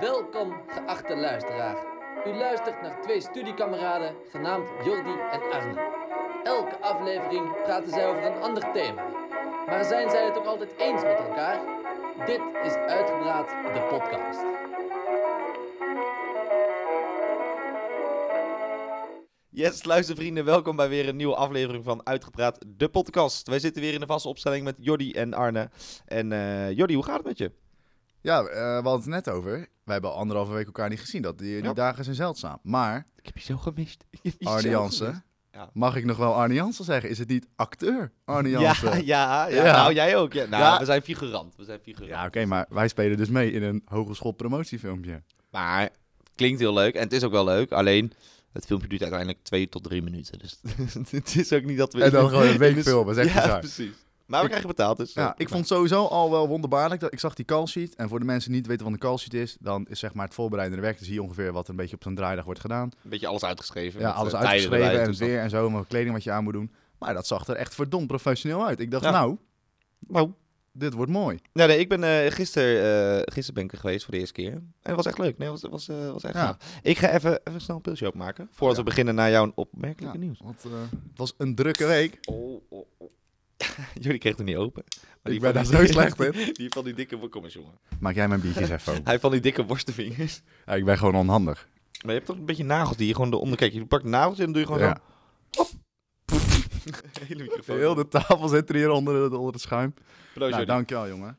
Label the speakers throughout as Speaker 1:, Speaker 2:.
Speaker 1: Welkom, geachte luisteraar. U luistert naar twee studiekameraden genaamd Jordi en Arne. Elke aflevering praten zij over een ander thema. Maar zijn zij het ook altijd eens met elkaar? Dit is Uitgepraat, de podcast.
Speaker 2: Yes, luistervrienden, welkom bij weer een nieuwe aflevering van Uitgepraat, de podcast. Wij zitten weer in de vaste opstelling met Jordi en Arne. En eh Jordi, hoe gaat het met je?
Speaker 3: Ja, eh, we hadden het net over. Wij hebben anderhalve week elkaar niet gezien. Dat, die, die
Speaker 2: Ja.
Speaker 3: dagen zijn zeldzaam. Maar
Speaker 2: Ik heb je zo gemist. Je gemist.
Speaker 3: Jansen,
Speaker 2: Ja.
Speaker 3: mag ik nog wel Arne Jansen zeggen? Is het niet acteur Arne
Speaker 2: Ja,
Speaker 3: Jansen?
Speaker 2: ja, ja,
Speaker 3: Ja.
Speaker 2: Nou, jij ook. Ja. Nou, we zijn figurant. We zijn figurant.
Speaker 3: Ja, oké, maar wij spelen dus mee in een hogeschool promotiefilmpje.
Speaker 2: Maar het klinkt heel leuk en het is ook wel leuk. Alleen, het filmpje duurt uiteindelijk twee tot drie minuten. Dus het is ook niet dat we...
Speaker 3: En dan gewoon een week filmen, zeg
Speaker 2: Ja,
Speaker 3: bizar.
Speaker 2: precies. Maar we
Speaker 3: Ik-
Speaker 2: krijgen betaald, dus...
Speaker 3: Ja,
Speaker 2: eh,
Speaker 3: ik vond sowieso al wel wonderbaarlijk. Dat, ik zag die call sheet. En voor de mensen die niet weten wat een call sheet is, dan is zeg maar het voorbereidende werk. Dus hier ongeveer wat een beetje op zo'n draaidag wordt gedaan.
Speaker 2: Een beetje alles uitgeschreven.
Speaker 3: Ja, alles
Speaker 2: eh,
Speaker 3: uitgeschreven
Speaker 2: erbij
Speaker 3: en
Speaker 2: toestand.
Speaker 3: weer en zo. Maar kleding wat je aan moet doen. Maar dat zag er echt verdomd professioneel uit. Ik dacht,
Speaker 2: Ja.
Speaker 3: nou,
Speaker 2: Nou,
Speaker 3: dit wordt mooi.
Speaker 2: Ja, nee, ik ben eh gisteren uh, gister ben ik er geweest voor de eerste keer. En het was echt leuk. Nee, het was, was, was echt
Speaker 3: Ja.
Speaker 2: gaaf. Ik ga even, even snel een pilsje opmaken. Voordat
Speaker 3: Ja.
Speaker 2: we beginnen naar jouw opmerkelijke nieuws.
Speaker 3: Want het was een drukke week.
Speaker 2: Oh. Jullie kregen het niet open. Maar
Speaker 3: Ik ben daar zo slecht in.
Speaker 2: Die van die dikke... Kom eens, jongen.
Speaker 3: Maak jij mijn biertjes even open.
Speaker 2: Hij van die dikke worstenvingers.
Speaker 3: Ja, ik ben gewoon onhandig.
Speaker 2: Maar je hebt toch een beetje nagels die je gewoon eronder... Kijk, je pakt nagels en dan doe je gewoon
Speaker 3: Ja.
Speaker 2: zo... Hele microfoon.
Speaker 3: Heel de tafel zit er hier onder, het- onder het schuim.
Speaker 2: Proost,
Speaker 3: Nou, dankjewel, jongen.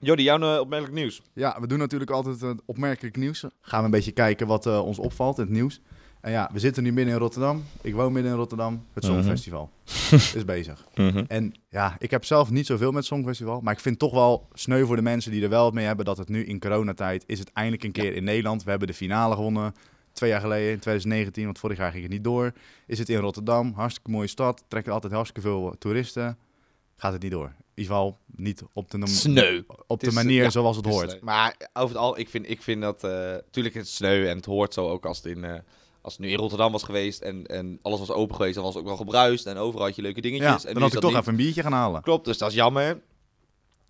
Speaker 2: Jordi, jouw eh, opmerkelijk nieuws.
Speaker 3: Ja, we doen natuurlijk altijd het opmerkelijk nieuws. Gaan we een beetje kijken wat eh, ons opvalt in het nieuws. En ja, we zitten nu midden in Rotterdam. Ik woon midden in Rotterdam. Het
Speaker 2: Mhm.
Speaker 3: Songfestival is bezig. En ja, ik heb zelf niet zoveel met Songfestival. Maar ik vind toch wel sneu voor de mensen die er wel wat mee hebben... dat het nu in coronatijd is het eindelijk een keer in Nederland. We hebben de finale gewonnen twee jaar geleden, in 2019. Want vorig jaar ging het niet door. Is het in Rotterdam, hartstikke mooie stad. Trekken altijd hartstikke veel toeristen. Gaat het niet door. In ieder geval niet op de, nom-
Speaker 2: Sneu.
Speaker 3: op de
Speaker 2: is,
Speaker 3: manier
Speaker 2: ja,
Speaker 3: zoals het hoort.
Speaker 2: sneu. Maar over het al, ik vind, ik vind dat... eh tuurlijk is het sneu en het hoort zo ook als het in... eh, als het nu in Rotterdam was geweest en, en alles was open geweest, dan was het ook wel gebruist. En overal had je leuke dingetjes.
Speaker 3: Ja,
Speaker 2: en
Speaker 3: dan
Speaker 2: nu
Speaker 3: had ik toch
Speaker 2: niet.
Speaker 3: even een biertje gaan halen.
Speaker 2: Klopt, dus dat is jammer.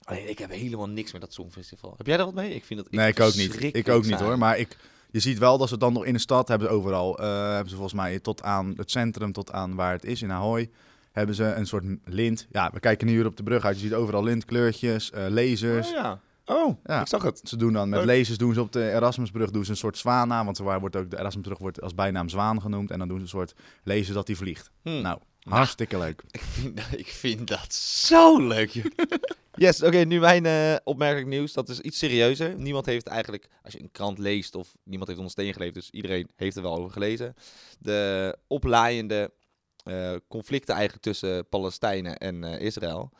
Speaker 2: Alleen, ik heb helemaal niks met dat Songfestival. Heb jij daar wat mee? Ik vind dat
Speaker 3: Nee, ik ook niet. Ik ook niet hoor. Maar ik, je ziet wel dat ze dan nog in de stad hebben ze overal. eh, hebben ze volgens mij tot aan het centrum, tot aan waar het is in Ahoy. Hebben ze een soort lint. Ja, we kijken nu hier op de brug uit. Je ziet overal lintkleurtjes, eh lasers.
Speaker 2: Oh, ja. Oh,
Speaker 3: Ja.
Speaker 2: ik zag het.
Speaker 3: Ze doen dan met
Speaker 2: Leuk.
Speaker 3: lasers doen ze op de Erasmusbrug doen ze een soort zwaan aan. Want waar wordt ook de Erasmusbrug wordt als bijnaam zwaan genoemd. En dan doen ze een soort laser dat die vliegt.
Speaker 2: Hm.
Speaker 3: Nou, hartstikke leuk.
Speaker 2: Ik vind, dat- ik vind dat zo leuk, joh. Yes, oké, nu mijn eh, opmerkelijk nieuws. Dat is iets serieuzer. Niemand heeft eigenlijk, als je een krant leest of niemand heeft ons steen geleefd, dus iedereen heeft er wel over gelezen. De oplaaiende eh, conflicten eigenlijk tussen Palestijnen en eh, Israël.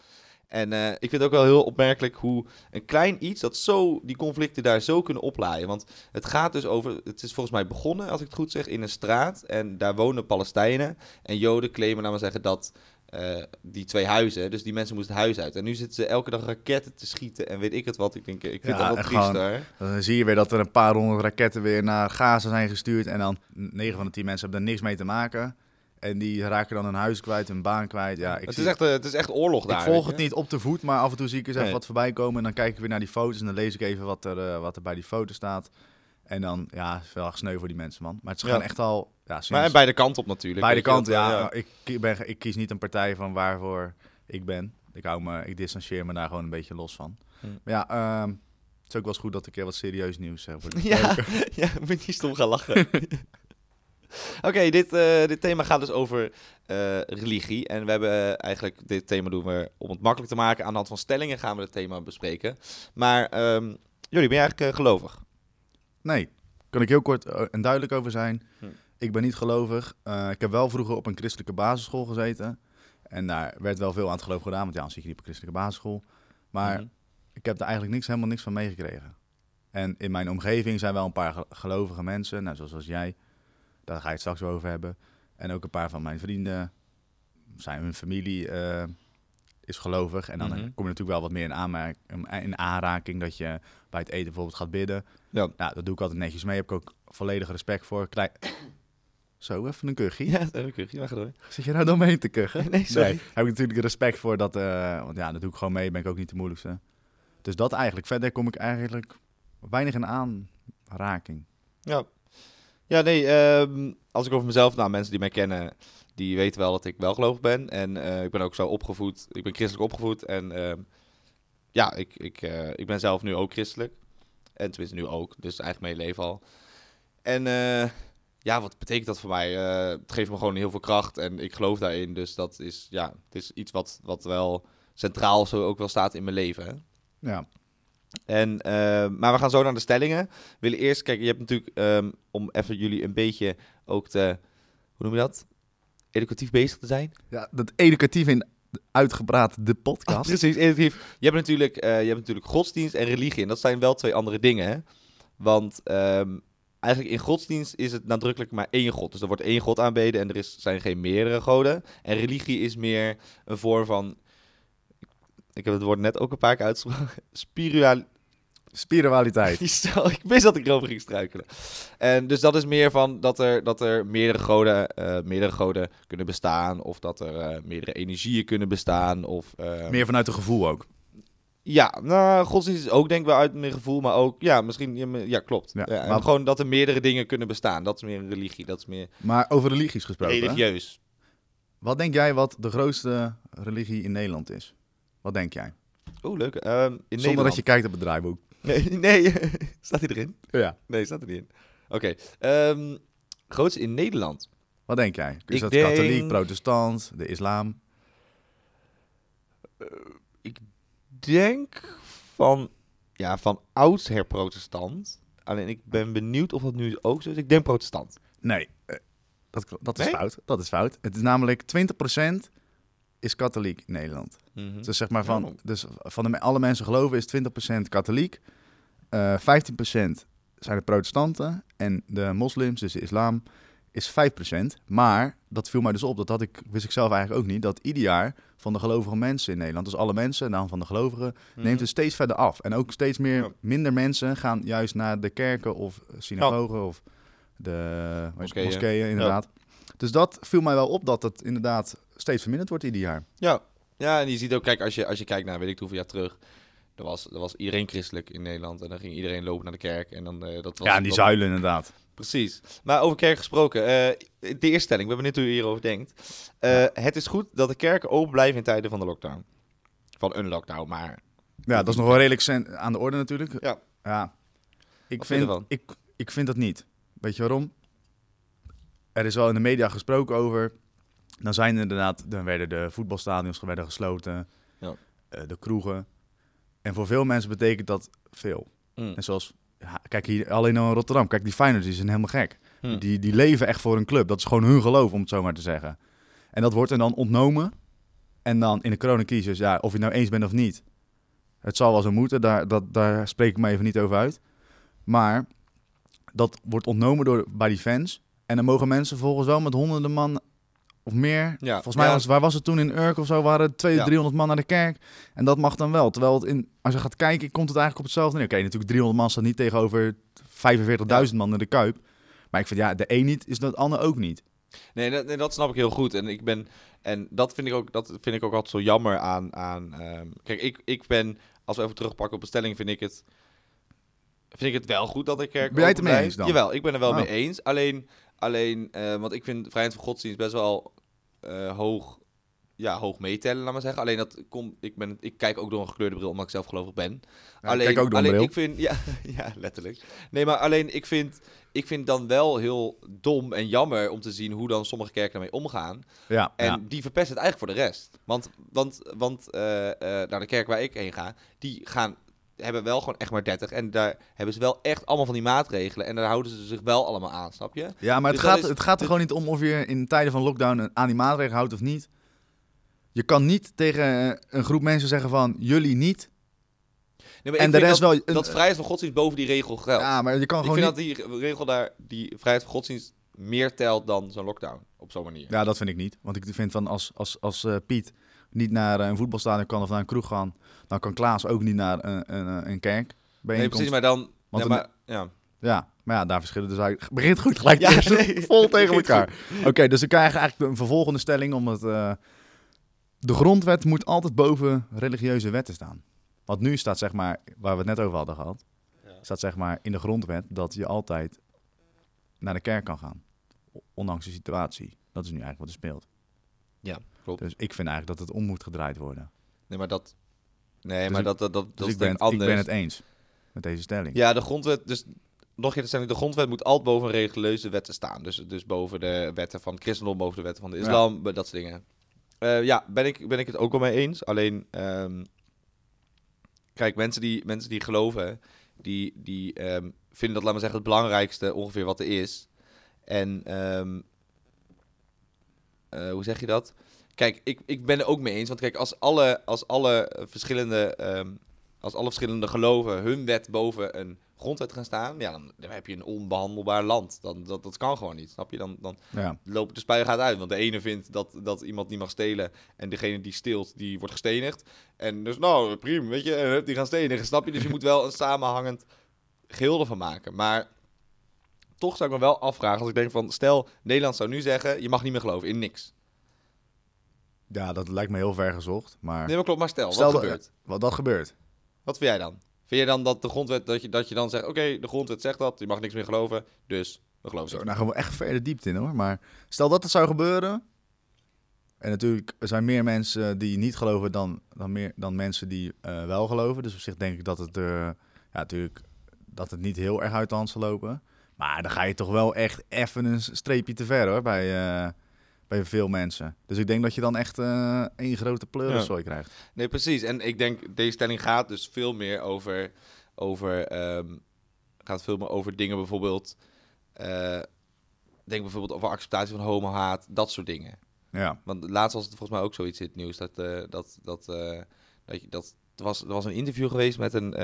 Speaker 2: En eh, ik vind het ook wel heel opmerkelijk hoe een klein iets dat zo die conflicten daar zo kunnen oplaaien. Want het gaat dus over, het is volgens mij begonnen, als ik het goed zeg, in een straat. En daar wonen Palestijnen. En Joden claimen, we zeggen, dat eh, die twee huizen, dus die mensen moesten het huis uit. En nu zitten ze elke dag raketten te schieten en weet ik het wat. Ik denk, ik vind
Speaker 3: Ja,
Speaker 2: dat wel triest hoor.
Speaker 3: Dan zie je weer dat er een paar honderd raketten weer naar Gaza zijn gestuurd. En dan 9 van de 10 mensen hebben er niks mee te maken. En die raken dan hun huis kwijt, hun baan kwijt. Ja, ik,
Speaker 2: Het is, echt, eh, het is echt oorlog daar.
Speaker 3: ik volg het niet op de voet, maar af en toe zie ik eens even
Speaker 2: Nee.
Speaker 3: wat voorbij komen. En dan kijk ik weer naar die foto's en dan lees ik even wat er, eh, wat er bij die foto staat. En dan, ja, het is wel sneu voor die mensen, man. Maar het is
Speaker 2: Ja.
Speaker 3: gewoon echt al, ja, sinds
Speaker 2: Maar beide kanten op natuurlijk.
Speaker 3: beide kanten, ja.
Speaker 2: eh,
Speaker 3: Nou, Ik, ben, ik kies niet een partij van waarvoor ik ben. Ik, hou me, ik distancieer me daar gewoon een beetje los van.
Speaker 2: Hm.
Speaker 3: Maar ja, ehm, het is ook wel eens goed dat ik een keer wat serieus nieuws de
Speaker 2: Ja, ja, moet je stom gaan lachen. Oké, dit, eh, dit thema gaat dus over eh, religie. En we hebben eh, eigenlijk, dit thema doen we om het makkelijk te maken. Aan de hand van stellingen gaan we het thema bespreken. Maar ehm jullie, ben je eigenlijk gelovig?
Speaker 3: Nee, kan ik heel kort en duidelijk over zijn.
Speaker 2: Hm.
Speaker 3: Ik ben niet gelovig. Ik heb wel vroeger op een christelijke basisschool gezeten. En daar werd wel veel aan het geloof gedaan, want ja, dan zit je niet op een christelijke basisschool. Maar
Speaker 2: Mhm.
Speaker 3: ik heb er eigenlijk niks, helemaal niks van meegekregen. En in mijn omgeving zijn wel een paar ge- gelovige mensen, nou, zoals jij. Daar ga je het straks over hebben. En ook een paar van mijn vrienden, zijn hun familie eh, is gelovig. En dan
Speaker 2: Mhm.
Speaker 3: kom je natuurlijk wel wat meer in, aanmerk, in aanraking dat je bij het eten bijvoorbeeld gaat bidden.
Speaker 2: Ja.
Speaker 3: Nou, dat doe ik altijd netjes mee. Heb ik ook volledig respect voor. Klein... Zo, even een kuchie.
Speaker 2: Ja, heb ik. Ja, ga door.
Speaker 3: Zit je nou door me heen te kuchen?
Speaker 2: Nee, sorry.
Speaker 3: Nee, heb ik natuurlijk respect voor dat. eh, want ja, dat doe ik gewoon mee. Ben ik ook niet de moeilijkste. Dus dat eigenlijk. Verder kom ik eigenlijk weinig in aanraking.
Speaker 2: Ja. Ja, nee, ehm, als ik over mezelf, nou, mensen die mij kennen, die weten wel dat ik wel gelovig ben. En eh, ik ben ook zo opgevoed, ik ben christelijk opgevoed. En ehm, ja, ik, ik, eh, ik ben zelf nu ook christelijk. En tenminste nu ook, dus eigenlijk mijn leven al. En eh, ja, wat betekent dat voor mij? Het geeft me gewoon heel veel kracht en ik geloof daarin. Dus dat is, ja, het is iets wat, wat wel centraal zo ook wel staat in mijn leven. Hè?
Speaker 3: Ja.
Speaker 2: En, eh, maar we gaan zo naar de stellingen. We willen eerst, kijk, je hebt natuurlijk, ehm, om even jullie een beetje ook te, hoe noem je dat? Educatief bezig te zijn.
Speaker 3: ja, dat educatief in uitgepraat de
Speaker 2: Ah,
Speaker 3: podcast.
Speaker 2: precies, educatief. Je hebt, natuurlijk, eh, je hebt natuurlijk godsdienst en religie. En dat zijn wel twee andere dingen, hè? Want ehm, eigenlijk in godsdienst is het nadrukkelijk maar één god. Dus er wordt één god aanbeden en er is, zijn geen meerdere goden. En religie is meer een vorm van... Ik heb het woord net ook een paar keer uitgesproken. Spiritual,
Speaker 3: Spiritualiteit.
Speaker 2: Stel, ik wist dat ik erover ging struikelen. En dus dat is meer van dat er, dat er meerdere, goden, eh, meerdere goden kunnen bestaan. Of dat er eh, meerdere energieën kunnen bestaan. Of, eh,
Speaker 3: Meer vanuit een gevoel ook.
Speaker 2: Ja, nou, godsdienst is ook denk ik wel uit mijn gevoel. Maar ook, ja, misschien, ja, klopt.
Speaker 3: Ja, maar-
Speaker 2: gewoon dat er meerdere dingen kunnen bestaan. Dat is meer een religie. Dat is meer
Speaker 3: Maar over religies gesproken. hè?
Speaker 2: religieus.
Speaker 3: Wat denk jij wat de grootste religie in Nederland is? Wat denk jij?
Speaker 2: Oeh, leuk. Ehm, in
Speaker 3: Zonder
Speaker 2: Nederland.
Speaker 3: dat je kijkt op het draaiboek.
Speaker 2: Nee, nee. staat hij erin?
Speaker 3: Ja.
Speaker 2: Nee, staat er niet in. Oké. ehm, grootste in Nederland.
Speaker 3: Wat denk jij? Is
Speaker 2: Ik
Speaker 3: dat
Speaker 2: denk-
Speaker 3: katholiek, protestant, de islam?
Speaker 2: denk van, ja, van oudsher protestant. Alleen ik ben benieuwd of dat nu ook zo is. Ik denk protestant.
Speaker 3: Nee, eh, dat, dat is
Speaker 2: Nee?
Speaker 3: fout. Dat is fout. Het is namelijk 20% is katholiek in Nederland. Dus zeg maar van, dus van de, alle mensen geloven is 20% katholiek. eh 15% zijn de protestanten. En de moslims, dus de islam, is 5%. Maar dat viel mij dus op, dat had ik, wist ik zelf eigenlijk ook niet, dat ieder jaar van de gelovige mensen in Nederland, dus alle mensen, dan van de gelovigen, neemt het steeds verder af. En ook steeds meer,
Speaker 2: Ja.
Speaker 3: minder mensen gaan juist naar de kerken of synagogen of de
Speaker 2: Moskeeën.
Speaker 3: moskeeën, inderdaad. Dus dat viel mij wel op, dat het inderdaad steeds verminderd wordt ieder jaar.
Speaker 2: Ja. ja, en je ziet ook, kijk, als je, als je kijkt naar, weet ik hoeveel jaar terug. Er was, er was iedereen christelijk in Nederland. En dan ging iedereen lopen naar de kerk. En dan, eh, dat was,
Speaker 3: Ja, en die
Speaker 2: dat-
Speaker 3: zuilen inderdaad.
Speaker 2: Precies. Maar over kerk gesproken. eh, de eerste stelling, we hebben net hoe je hierover denkt. Eh, Het is goed dat de kerken open blijven in tijden van de lockdown. Van een lockdown, maar...
Speaker 3: Ja, dat is nog wel redelijk aan de orde natuurlijk.
Speaker 2: Ja.
Speaker 3: Ja. Ik
Speaker 2: Wat vind
Speaker 3: ik, ik vind dat niet. Weet je waarom? Er is wel in de media gesproken over. Dan zijn inderdaad, dan werden de voetbalstadions werden gesloten.
Speaker 2: Ja.
Speaker 3: eh, de kroegen. En voor veel mensen betekent dat veel.
Speaker 2: Mm.
Speaker 3: En zoals, ja, kijk hier alleen al in Rotterdam. Kijk, die Feyenoord die zijn helemaal gek.
Speaker 2: Hm.
Speaker 3: Die, die leven echt voor een club. Dat is gewoon hun geloof, om het zo maar te zeggen. En dat wordt er dan ontnomen. En dan in de coronacrisis, ja, of je het nou eens bent of niet. Het zal wel zo moeten, daar, dat, daar spreek ik me even niet over uit. Maar dat wordt ontnomen door, bij die fans. En dan mogen mensen volgens wel met honderden man of meer.
Speaker 2: Ja,
Speaker 3: Volgens mij was, waar was het toen in Urk of zo, waren 200,
Speaker 2: Ja.
Speaker 3: 300 man naar de kerk. En dat mag dan wel. Terwijl het in, als je gaat kijken, komt het eigenlijk op hetzelfde neer. Oké, natuurlijk 300 man staat niet tegenover 45.000 man in de Kuip. Maar ik vind, ja, de een niet, is dat ander ook niet.
Speaker 2: Nee, dat, nee, dat snap ik heel goed. En ik ben. En dat vind ik ook, dat vind ik ook altijd zo jammer aan. aan ehm, kijk, ik, ik ben. Als we even terugpakken op bestelling, vind ik het. Vind ik het wel goed dat de kerk.
Speaker 3: Ben jij het
Speaker 2: blijft.
Speaker 3: eens dan?
Speaker 2: Jawel, ik ben er wel
Speaker 3: Oh.
Speaker 2: mee eens. Alleen. alleen eh, want ik vind vrijheid van godsdienst best wel eh, hoog. Ja, hoog meetellen, laat maar zeggen. Alleen dat komt. Ik, ben, ik kijk ook door een gekleurde bril, omdat ik zelf gelovig ben.
Speaker 3: Ja, ik kijk ook door een
Speaker 2: alleen
Speaker 3: bril.
Speaker 2: ik vind, ja, ja, letterlijk. Nee, maar alleen ik vind, ik vind dan wel heel dom en jammer om te zien hoe dan sommige kerken ermee omgaan.
Speaker 3: Ja,
Speaker 2: En
Speaker 3: ja.
Speaker 2: die verpesten het eigenlijk voor de rest. Want, want, want eh, eh, naar de kerk waar ik heen ga, die gaan, hebben wel gewoon echt maar 30. En daar hebben ze wel echt allemaal van die maatregelen. En daar houden ze zich wel allemaal aan, snap je?
Speaker 3: ja, maar het
Speaker 2: Dus
Speaker 3: gaat,
Speaker 2: is-
Speaker 3: het gaat er gewoon niet om of je in tijden van lockdown aan die maatregelen houdt of niet. Je kan niet tegen een groep mensen zeggen van, jullie niet.
Speaker 2: Nee,
Speaker 3: En
Speaker 2: ik
Speaker 3: de
Speaker 2: vind
Speaker 3: rest
Speaker 2: dat,
Speaker 3: wel... een-
Speaker 2: dat vrijheid van godsdienst boven die regel geldt.
Speaker 3: Ja, maar je kan
Speaker 2: ik
Speaker 3: gewoon
Speaker 2: vind
Speaker 3: niet...
Speaker 2: dat die regel daar, die vrijheid van godsdienst meer telt dan zo'n lockdown. Op zo'n manier.
Speaker 3: Ja, dat vind ik niet. Want ik vind van als, als, als eh, Piet niet naar eh, een voetbalstadion kan of naar een kroeg gaan, dan kan Klaas ook niet naar een, een, een kerk.
Speaker 2: nee, precies, maar dan...
Speaker 3: Want
Speaker 2: ja,
Speaker 3: dan-
Speaker 2: maar, ja.
Speaker 3: Ja, maar ja, daar verschillen dus eigenlijk... Begint goed gelijk
Speaker 2: Ja,
Speaker 3: eerst
Speaker 2: nee.
Speaker 3: vol tegen elkaar. Oké, dus we krijgen eigenlijk een vervolgende stelling om het... eh, de grondwet moet altijd boven religieuze wetten staan. Want nu staat zeg maar, waar we het net over hadden gehad,
Speaker 2: Ja.
Speaker 3: staat zeg maar in de grondwet dat je altijd naar de kerk kan gaan. Ondanks de situatie. Dat is nu eigenlijk wat er speelt.
Speaker 2: Ja, klopt.
Speaker 3: Dus ik vind eigenlijk dat het om moet gedraaid worden.
Speaker 2: Nee, maar dat... Nee,
Speaker 3: Dus
Speaker 2: maar
Speaker 3: ik-
Speaker 2: dat, dat, dat,
Speaker 3: Dus
Speaker 2: dat
Speaker 3: ik, ben, het-
Speaker 2: ik
Speaker 3: ik
Speaker 2: anders.
Speaker 3: ben het eens met deze stelling.
Speaker 2: Ja, de grondwet... Dus nog een zeggen, de grondwet moet altijd boven religieuze wetten staan. Dus, dus boven de wetten van het christendom, boven de wetten van de
Speaker 3: Ja.
Speaker 2: islam, dat soort dingen. Eh, ja, ben ik, ben ik het ook wel mee eens. Alleen, ehm, kijk, mensen die, mensen die geloven, die, die ehm, vinden dat, laat maar zeggen, het belangrijkste ongeveer wat er is. En ehm, eh, hoe zeg je dat? Kijk, ik, ik ben er ook mee eens. Want kijk, als alle, als alle verschillende, ehm, als alle verschillende geloven hun wet boven een grondwet gaan staan, ja, dan, dan heb je een onbehandelbaar land. Dan, dat, dat kan gewoon niet, snap je? Dan, dan
Speaker 3: Ja.
Speaker 2: loopt de spuigaat uit. Want de ene vindt dat, dat iemand niet mag stelen en degene die steelt, die wordt gestenigd. En dus, nou, prima, weet je, die gaan stenigen, snap je? Dus je moet wel een samenhangend geheel ervan maken. Maar toch zou ik me wel afvragen als ik denk van, stel, Nederland zou nu zeggen, je mag niet meer geloven in niks.
Speaker 3: Ja, dat lijkt me heel ver gezocht. Maar
Speaker 2: Nee, maar klopt, maar stel,
Speaker 3: Stel
Speaker 2: wat
Speaker 3: dat-
Speaker 2: gebeurt?
Speaker 3: wat dat gebeurt.
Speaker 2: Wat vind jij dan? Vind je dan dat de grondwet, dat je, dat je dan zegt, oké, de grondwet zegt dat, je mag niks meer geloven, dus we geloven
Speaker 3: Zo,
Speaker 2: zo.
Speaker 3: nou gaan we echt verder diepte in hoor. Maar stel dat het zou gebeuren. En natuurlijk, er zijn meer mensen die niet geloven dan, dan, meer, dan mensen die eh, wel geloven. Dus op zich denk ik dat het, eh, ja, natuurlijk, dat het niet heel erg uit de hand zal lopen. Maar dan ga je toch wel echt even een streepje te ver hoor, bij, eh, bij veel mensen. Dus ik denk dat je dan echt eh één grote pleurenzooi krijgt.
Speaker 2: Nee, precies. En ik denk, deze stelling gaat dus veel meer over, over, ehm, gaat veel meer over dingen bijvoorbeeld, eh, denk bijvoorbeeld over acceptatie van homohaat, dat soort dingen.
Speaker 3: Ja,
Speaker 2: Want laatst was het volgens mij ook zoiets in het nieuws. Dat, eh, dat, dat, dat, je- dat er, was, er was een interview geweest met een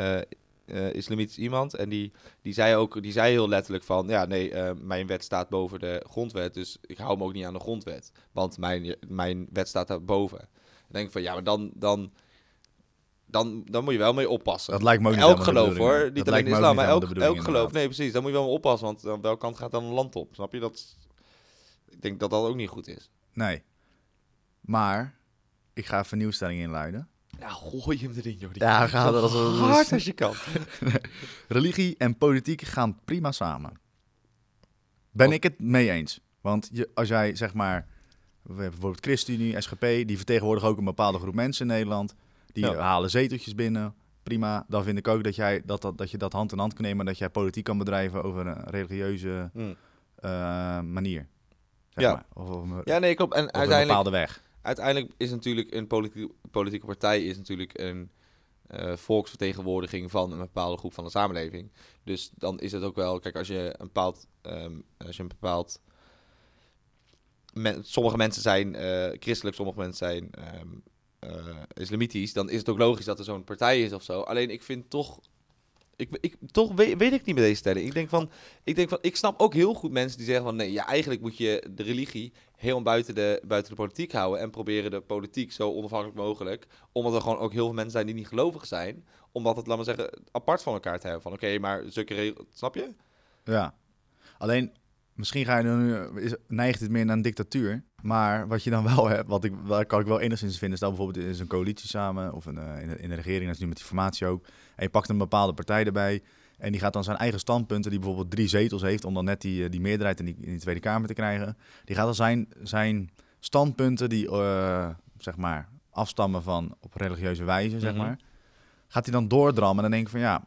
Speaker 2: eh, eh, islamitisch iemand. En die, die zei ook, die zei heel letterlijk van, ja nee, eh, mijn wet staat boven de grondwet. Dus ik hou me ook niet aan de grondwet. Want mijn, mijn wet staat daarboven. Dan denk ik van, ja, maar dan, dan, dan, dan moet je wel mee oppassen.
Speaker 3: dat lijkt me ook niet
Speaker 2: elk geloof hoor, niet alleen islam, maar elk, elk geloof.
Speaker 3: inderdaad.
Speaker 2: Nee, precies, daar moet je wel mee oppassen, want aan welke kant gaat dan een land op? Snap je? Dat, ik denk dat dat ook niet goed is.
Speaker 3: Nee. Maar, ik ga even een inluiden.
Speaker 2: Ja, gooi hem erin, joh.
Speaker 3: Ja, ga er als
Speaker 2: Zo
Speaker 3: een-
Speaker 2: hard als je kan.
Speaker 3: Religie en politiek gaan prima samen. Ben
Speaker 2: Wat?
Speaker 3: ik het mee eens? Want je, als jij zeg maar, we hebben bijvoorbeeld ChristenUnie, SGP, die vertegenwoordigen ook een bepaalde groep mensen in Nederland. Die
Speaker 2: Ja.
Speaker 3: halen zeteltjes binnen. Prima. Dan vind ik ook dat, jij, dat, dat, dat je dat hand in hand kan nemen. en Dat jij politiek kan bedrijven over een religieuze
Speaker 2: Hm.
Speaker 3: eh, manier. Zeg
Speaker 2: Ja.
Speaker 3: maar. Of, of, een-
Speaker 2: Ja, nee, klopt. En
Speaker 3: of een
Speaker 2: uiteindelijk,
Speaker 3: bepaalde weg.
Speaker 2: Uiteindelijk is natuurlijk een politieke, partij is natuurlijk een eh, volksvertegenwoordiging van een bepaalde groep van de samenleving. Dus dan is het ook wel, kijk, als je een bepaald, ehm, als je een bepaald, sommige mensen zijn eh, christelijk, sommige mensen zijn eh, islamitisch, dan is het ook logisch dat er zo'n partij is of zo. Alleen ik vind toch, ik, ik, toch weet, weet ik niet met deze stelling. Ik denk van, ik denk van, ik snap ook heel goed mensen die zeggen van, nee, ja, eigenlijk moet je de religie heel buiten de, buiten de politiek houden en proberen de politiek zo onafhankelijk mogelijk. Omdat er gewoon ook heel veel mensen zijn die niet gelovig zijn. Omdat het, laat maar zeggen, apart van elkaar te hebben. Van oké, maar zulke regels, snap je?
Speaker 3: Ja. Alleen, misschien ga je nu, is, neigt het meer naar een dictatuur. Maar wat je dan wel hebt, wat ik, waar kan ik wel enigszins vinden, stel bijvoorbeeld er is een coalitie samen, of een, eh, in, de, in de regering, dat is nu met die formatie ook. En je pakt een bepaalde partij erbij. En die gaat dan zijn eigen standpunten, die bijvoorbeeld drie zetels heeft, om dan net die, eh, die meerderheid in die, in Tweede Kamer te krijgen. Die gaat dan zijn, zijn standpunten, die eh, zeg maar afstammen van op religieuze wijze, zeg
Speaker 2: Mhm.
Speaker 3: maar. Gaat hij dan doordrammen en dan denk ik van ja,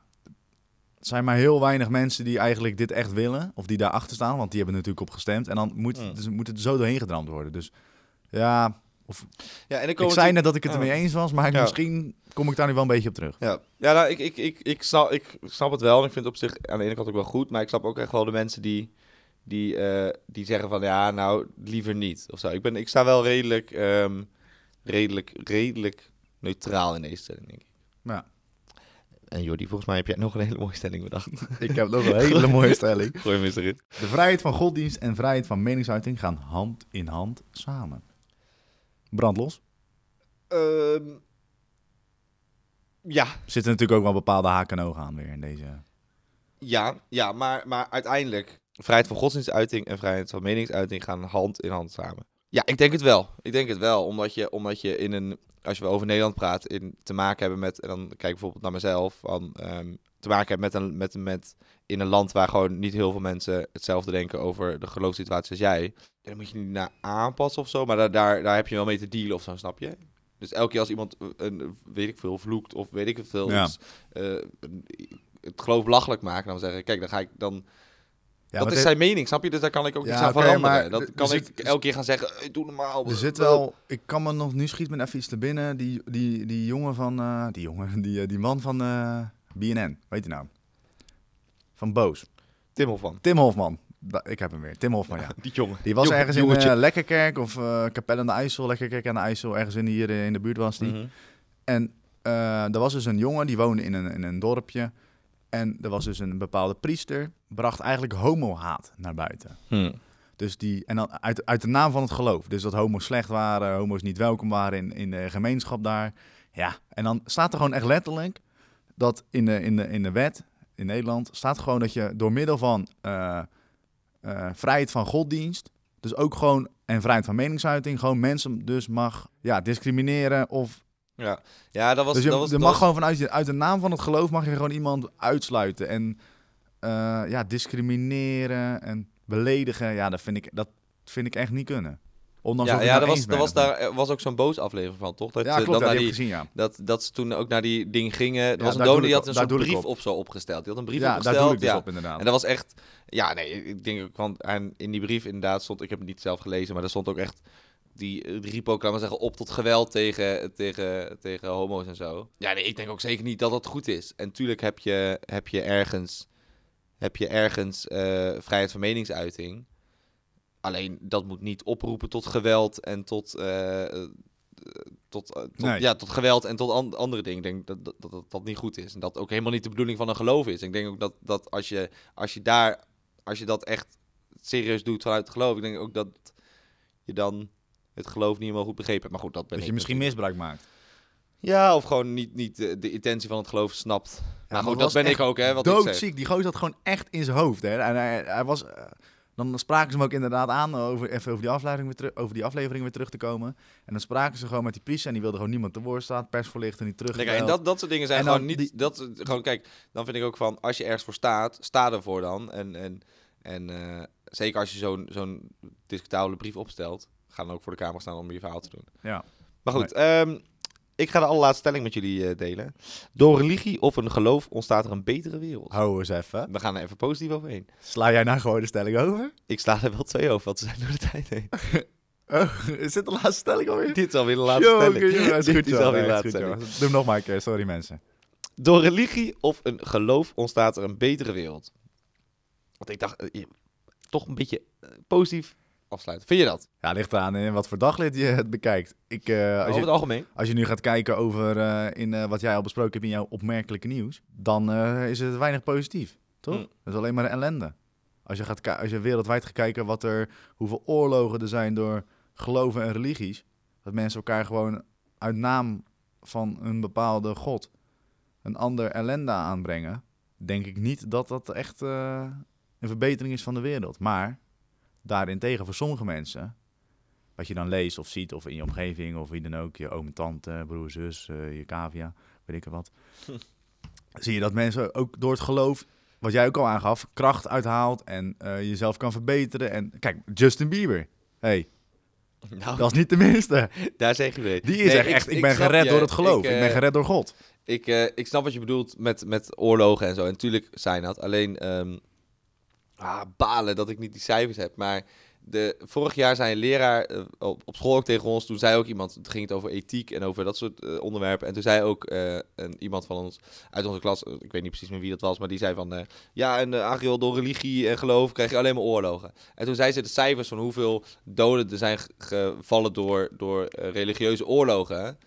Speaker 3: het zijn maar heel weinig mensen die eigenlijk dit echt willen. Of die daarachter staan, want die hebben er natuurlijk op gestemd. En dan moet,
Speaker 2: Mm.
Speaker 3: dus moet het er zo doorheen gedramd worden. Dus ja,
Speaker 2: Ja, en
Speaker 3: ik zei net dat ik het
Speaker 2: Ja.
Speaker 3: ermee eens was, maar
Speaker 2: Ja.
Speaker 3: misschien kom ik daar nu wel een beetje op terug.
Speaker 2: Ja, ja nou, ik, ik, ik, ik, snap, ik snap het wel. En ik vind het op zich aan de ene kant ook wel goed. Maar ik snap ook echt wel de mensen die, die, eh, die zeggen van ja, nou, liever niet. Of zo. Ik, ben, ik sta wel redelijk, ehm, redelijk, redelijk neutraal in deze stelling, denk ik.
Speaker 3: Ja.
Speaker 2: En Jordi, volgens mij heb jij nog een hele mooie stelling bedacht.
Speaker 3: Ik heb nog een hele mooie stelling.
Speaker 2: Gooi hem eens erin.
Speaker 3: De vrijheid van godsdienst en vrijheid van meningsuiting gaan hand in hand samen. Brandlos.
Speaker 2: Ehm, ja,
Speaker 3: Zitten natuurlijk ook wel bepaalde haken en ogen aan weer in deze.
Speaker 2: ja, ja maar, maar uiteindelijk... Vrijheid van godsdienstuiting en vrijheid van meningsuiting gaan hand in hand samen. Ja, ik denk het wel. Ik denk het wel, omdat je, omdat je in een, als we over Nederland praten, in, te maken hebben met, en dan kijk ik bijvoorbeeld naar mezelf, van, ehm, te maken hebben met een, met, met, in een land waar gewoon niet heel veel mensen hetzelfde denken over de geloofssituatie als jij. En dan moet je niet naar aanpassen of zo, maar daar, daar, daar heb je wel mee te dealen of zo, snap je? Dus elke keer als iemand, een, weet ik veel, vloekt of weet ik veel,
Speaker 3: Ja.
Speaker 2: iets, eh, het geloof belachelijk maken, dan zeggen, kijk, dan ga ik dan
Speaker 3: Ja,
Speaker 2: dat is zijn mening, snap je? Dus daar kan ik ook
Speaker 3: Ja,
Speaker 2: niets aan
Speaker 3: oké,
Speaker 2: veranderen.
Speaker 3: maar
Speaker 2: dat kan
Speaker 3: zit-
Speaker 2: ik elke keer gaan zeggen, hey, doe normaal.
Speaker 3: Er zit wel, ik kan me nog, nu schiet me even iets te binnen, die, die, die jongen van, eh, die jongen, die, eh, die man van BNN, weet je nou? Van Boos.
Speaker 2: Tim Hofman.
Speaker 3: Tim Hofman. Da- Ik heb hem weer, Tim Hofman, ja.
Speaker 2: Die jongen.
Speaker 3: Die was ergens
Speaker 2: jongetje.
Speaker 3: in uh, Lekkerkerk of eh Capelle aan de IJssel, Lekkerkerk aan de IJssel, ergens in hier eh, in de buurt was die.
Speaker 2: Mhm.
Speaker 3: En eh, er was dus een jongen, die woonde in een, in een dorpje. En er was dus een bepaalde priester, bracht eigenlijk homohaat naar buiten.
Speaker 2: Hm.
Speaker 3: Dus die, en dan uit, uit de naam van het geloof. Dus dat homo's slecht waren, homo's niet welkom waren in, in de gemeenschap daar. Ja, en dan staat er gewoon echt letterlijk dat in de, in de, in de wet in Nederland staat gewoon dat je door middel van eh, eh, vrijheid van godsdienst, dus ook gewoon en vrijheid van meningsuiting, gewoon mensen dus mag ja, discrimineren of
Speaker 2: Ja. ja, dat was...
Speaker 3: dus je,
Speaker 2: dat was,
Speaker 3: je mag gewoon vanuit uit de naam van het geloof mag je gewoon iemand uitsluiten. En eh, ja, discrimineren en beledigen, ja, dat vind ik, dat vind ik echt niet kunnen. Ondanks
Speaker 2: Ja, ja er was, er was, daar, was ook zo'n boos aflevering van, toch? Dat,
Speaker 3: Ja,
Speaker 2: eh,
Speaker 3: klopt,
Speaker 2: dat,
Speaker 3: ja, die gezien, ja.
Speaker 2: dat, dat ze toen ook naar die ding gingen. Er
Speaker 3: Ja,
Speaker 2: was een
Speaker 3: daar doe
Speaker 2: die had een
Speaker 3: daar
Speaker 2: soort brief
Speaker 3: op.
Speaker 2: op zo opgesteld. Die had een brief
Speaker 3: Ja, daar
Speaker 2: opgesteld.
Speaker 3: doe ik dus
Speaker 2: ja.
Speaker 3: op inderdaad.
Speaker 2: En dat was echt... Ja, nee, ik denk ook, want en in die brief inderdaad stond... Ik heb het niet zelf gelezen, maar er stond ook echt... Die, die riep ook, laten we zeggen, op tot geweld tegen, tegen, tegen homo's en zo. Ja, nee, ik denk ook zeker niet dat dat goed is. En tuurlijk heb je, heb je ergens, heb je ergens eh, vrijheid van meningsuiting. Alleen dat moet niet oproepen tot geweld en tot, eh, eh, tot, eh, tot,
Speaker 3: Nee.
Speaker 2: ja, tot geweld en tot an- andere dingen. Ik denk dat dat, dat dat niet goed is. En dat ook helemaal niet de bedoeling van een geloof is. Ik denk ook dat, dat als, je, als je daar, als je dat echt serieus doet vanuit het geloof, ik denk ook dat je dan het geloof niet helemaal goed begrepen hebt. Maar goed, dat ben
Speaker 3: Dat je misschien
Speaker 2: natuurlijk.
Speaker 3: misbruik maakt.
Speaker 2: Ja, of gewoon niet, niet de, de intentie van het geloof snapt. maar
Speaker 3: maar
Speaker 2: goed, dat ben ik ook, hè, wat ik zeg.
Speaker 3: Doodziek. Die gozer had gewoon echt in zijn hoofd. Hè. En hij, hij was... dan spraken ze hem ook inderdaad aan, over, even over die, aflevering weer terug, over die aflevering weer terug te komen. En dan spraken ze gewoon met die priester en die wilde gewoon niemand te woord staan. Persverlichter niet terug.
Speaker 2: Kijk, en dat, dat soort dingen zijn gewoon niet...
Speaker 3: die-
Speaker 2: Dat, gewoon, kijk, dan vind ik ook van, als je ergens voor staat, sta ervoor dan. En, en, en eh, zeker als je zo'n zo'n discutabele brief opstelt, ga dan ook voor de Kamer staan om je verhaal te doen.
Speaker 3: Ja.
Speaker 2: Maar goed, ehm, ik ga de allerlaatste stelling met jullie eh, delen. Door religie of een geloof ontstaat er een betere wereld.
Speaker 3: Hou eens even.
Speaker 2: We gaan er even positief overheen.
Speaker 3: Sla jij nou gewoon de stelling over?
Speaker 2: Ik sla er wel twee over, want ze zijn door de tijd heen.
Speaker 3: Oh, is dit de laatste stelling alweer?
Speaker 2: Dit is alweer de laatste stelling.
Speaker 3: jongen, is
Speaker 2: Dit
Speaker 3: goed
Speaker 2: is alweer de
Speaker 3: Nee, is
Speaker 2: laatste
Speaker 3: goed
Speaker 2: stelling.
Speaker 3: Doe hem nog maar een keer, sorry mensen.
Speaker 2: Door religie of een geloof ontstaat er een betere wereld. Want ik dacht, eh, toch een beetje eh, positief afsluiten. Vind je dat?
Speaker 3: Ja, ligt eraan in wat voor daglid je het bekijkt. Ik, eh, als,
Speaker 2: Over het
Speaker 3: je,
Speaker 2: algemeen?
Speaker 3: als je nu gaat kijken over eh, in, eh, wat jij al besproken hebt in jouw opmerkelijke nieuws, dan is het weinig positief, toch?
Speaker 2: Hm.
Speaker 3: Dat is alleen maar ellende. Als je, gaat, als je wereldwijd gaat kijken wat er, hoeveel oorlogen er zijn door geloven en religies, dat mensen elkaar gewoon uit naam van een bepaalde god een ander ellende aanbrengen, denk ik niet dat dat echt een verbetering is van de wereld. Maar daarentegen voor sommige mensen, wat je dan leest of ziet of in je omgeving of wie dan ook, je oom en tante, broer, zus, eh, je cavia, weet ik wat, zie je dat mensen ook door het geloof, wat jij ook al aangaf, kracht uithaalt en eh, jezelf kan verbeteren. En kijk, Justin Bieber, hey,
Speaker 2: Nou,
Speaker 3: dat is niet de minste.
Speaker 2: daar zeg je weer.
Speaker 3: Die is echt, echt, ik, ben gered
Speaker 2: je.
Speaker 3: door het geloof, ik,
Speaker 2: eh,
Speaker 3: ben gered door God.
Speaker 2: Ik, eh, ik snap wat je bedoelt met, met oorlogen en zo. En natuurlijk zijn dat. Alleen ehm, ah, balen dat ik niet die cijfers heb. Maar de, vorig jaar zei een leraar eh, op, school ook tegen ons. Toen zei ook iemand, het ging het over ethiek en over dat soort eh, onderwerpen. En toen zei ook eh, een, iemand van ons uit onze klas, ik weet niet precies meer wie dat was, maar die zei van, ja, en Ariel, door religie en geloof krijg je alleen maar oorlogen. En toen zei ze de cijfers van hoeveel doden er zijn ge- gevallen door, door religieuze oorlogen.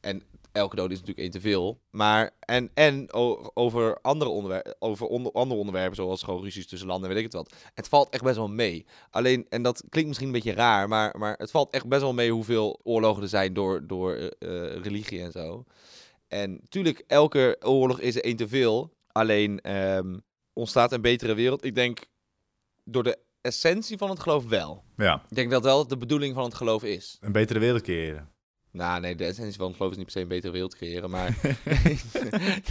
Speaker 2: En elke dood is natuurlijk één te veel. Maar, en, en over, andere, onderwer over onder, andere onderwerpen, zoals gewoon ruzies tussen landen en weet ik het wat. Het valt echt best wel mee. Alleen, en dat klinkt misschien een beetje raar, maar, maar het valt echt best wel mee hoeveel oorlogen er zijn door, door eh, eh, religie en zo. En tuurlijk, elke oorlog is er één te veel. Alleen, ehm, ontstaat een betere wereld. Ik denk, door de essentie van het geloof wel.
Speaker 3: Ja,
Speaker 2: Ik denk dat wel de bedoeling van het geloof is.
Speaker 3: een betere wereld creëren.
Speaker 2: Nou, nee, de essentie van geloof is niet per se een betere wereld creëren, maar...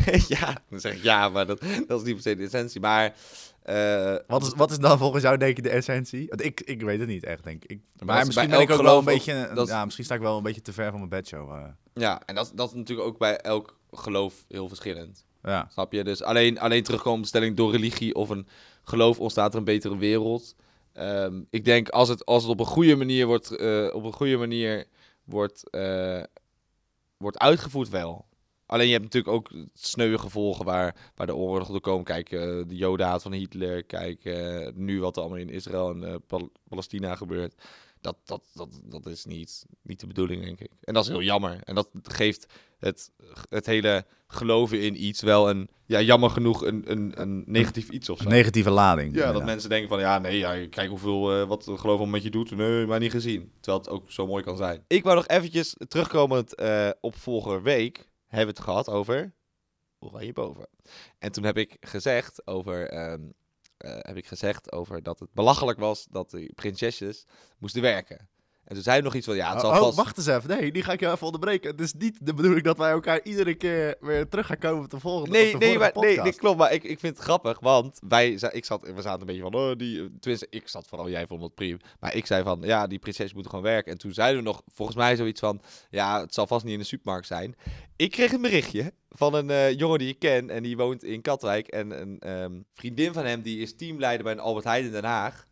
Speaker 2: nee, ja, dan zeg ik ja, maar dat, dat is niet per se de essentie. Maar... eh,
Speaker 3: Wat is, wat is dan volgens jou denk je de essentie? Want ik, ik weet het niet echt, denk ik. maar
Speaker 2: is
Speaker 3: misschien ben ik ook wel een beetje... Ja, misschien sta ik wel een beetje te ver van mijn bedshow. eh.
Speaker 2: Ja, en dat, dat is natuurlijk ook bij elk geloof heel verschillend.
Speaker 3: ja.
Speaker 2: Snap je? Dus alleen, alleen terugkomen op de stelling door religie of een geloof ontstaat er een betere wereld. Ehm, ik denk als het, als het op een goede manier wordt, eh, op een goede manier wordt, eh, wordt uitgevoerd wel. Alleen je hebt natuurlijk ook sneuwe gevolgen waar, waar de oorlog door komen. Kijk, eh, de jodenhaat van Hitler. Kijk, eh, nu wat er allemaal in Israël en Pal- Palestina gebeurt. Dat, dat, dat, dat is niet, niet de bedoeling, denk ik. En dat is heel jammer. En dat geeft het, het hele geloven in iets wel een, ja, jammer genoeg, een, een, een negatief iets of zo.
Speaker 3: Een negatieve lading.
Speaker 2: Ja, dat mensen denken van, ja, nee, ja, kijk hoeveel, eh, wat geloof al met je doet. Nee, maar niet gezien. Terwijl het ook zo mooi kan zijn. Ik wou nog eventjes terugkomend eh op vorige week, hebben we het gehad over Oranje Boven. En toen heb ik gezegd over, ehm, eh, heb ik gezegd over dat het belachelijk was dat de prinsesjes moesten werken. En toen zei hij nog iets van, ja, het zal
Speaker 3: Oh,
Speaker 2: vast...
Speaker 3: wacht eens even. Nee, die ga ik je even onderbreken. Het is niet de bedoeling dat wij elkaar iedere keer weer terug gaan komen op de volgende
Speaker 2: Nee,
Speaker 3: de
Speaker 2: nee, maar, nee, klopt. Maar ik, ik vind het grappig, want wij, ik zat, we zaten een beetje van, oh, die, tenminste, ik zat vooral, jij vond het prima. Maar ik zei van, ja, die prinses moeten gewoon werken. En toen zeiden we nog, volgens mij zoiets van, ja, het zal vast niet in de supermarkt zijn. Ik kreeg een berichtje van een eh, jongen die ik ken en die woont in Katwijk. En een ehm, vriendin van hem, die is teamleider bij een Albert Heijn in Den Haag.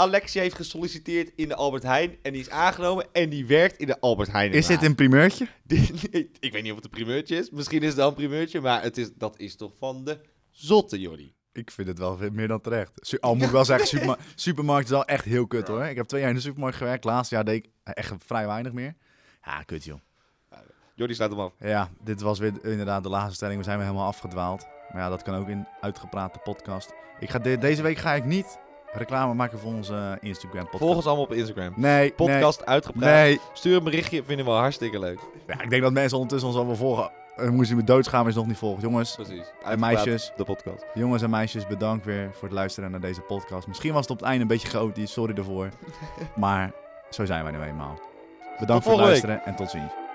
Speaker 2: Alexia heeft gesolliciteerd in de Albert Heijn en die is aangenomen en die werkt in de Albert Heijn
Speaker 3: Is dit een primeurtje?
Speaker 2: Ik weet niet of het een primeurtje is. Misschien is het wel een primeurtje, maar het is, dat is toch van de zotte, Jordi.
Speaker 3: Ik vind het wel meer dan terecht. Al moet ik wel zeggen, superma supermarkt is wel echt heel kut hoor. Ik heb twee jaar in de supermarkt gewerkt. Laatste jaar deed ik echt vrij weinig meer. Ja, kut joh.
Speaker 2: Jordi sluit hem af.
Speaker 3: Ja, dit was weer inderdaad de laatste stelling. We zijn weer helemaal afgedwaald. Maar ja, dat kan ook in uitgepraatte podcast. Ik ga de- deze week ga ik niet reclame maken voor onze eh, Instagram podcast.
Speaker 2: Volg ons allemaal op Instagram.
Speaker 3: Nee,
Speaker 2: Podcast
Speaker 3: nee,
Speaker 2: uitgepraat.
Speaker 3: nee.
Speaker 2: Stuur een berichtje, vinden we hartstikke leuk.
Speaker 3: Ja, ik denk dat mensen ondertussen ons al wel volgen. Uh, moesten me doodschamen is nog niet volgen. Jongens,
Speaker 2: Precies.
Speaker 3: En meisjes.
Speaker 2: De podcast.
Speaker 3: jongens en meisjes, bedankt weer voor het luisteren naar deze podcast. Misschien was het op het einde een beetje chaotisch, sorry daarvoor. maar zo zijn wij nu eenmaal. Bedankt voor het
Speaker 2: week.
Speaker 3: luisteren en tot ziens.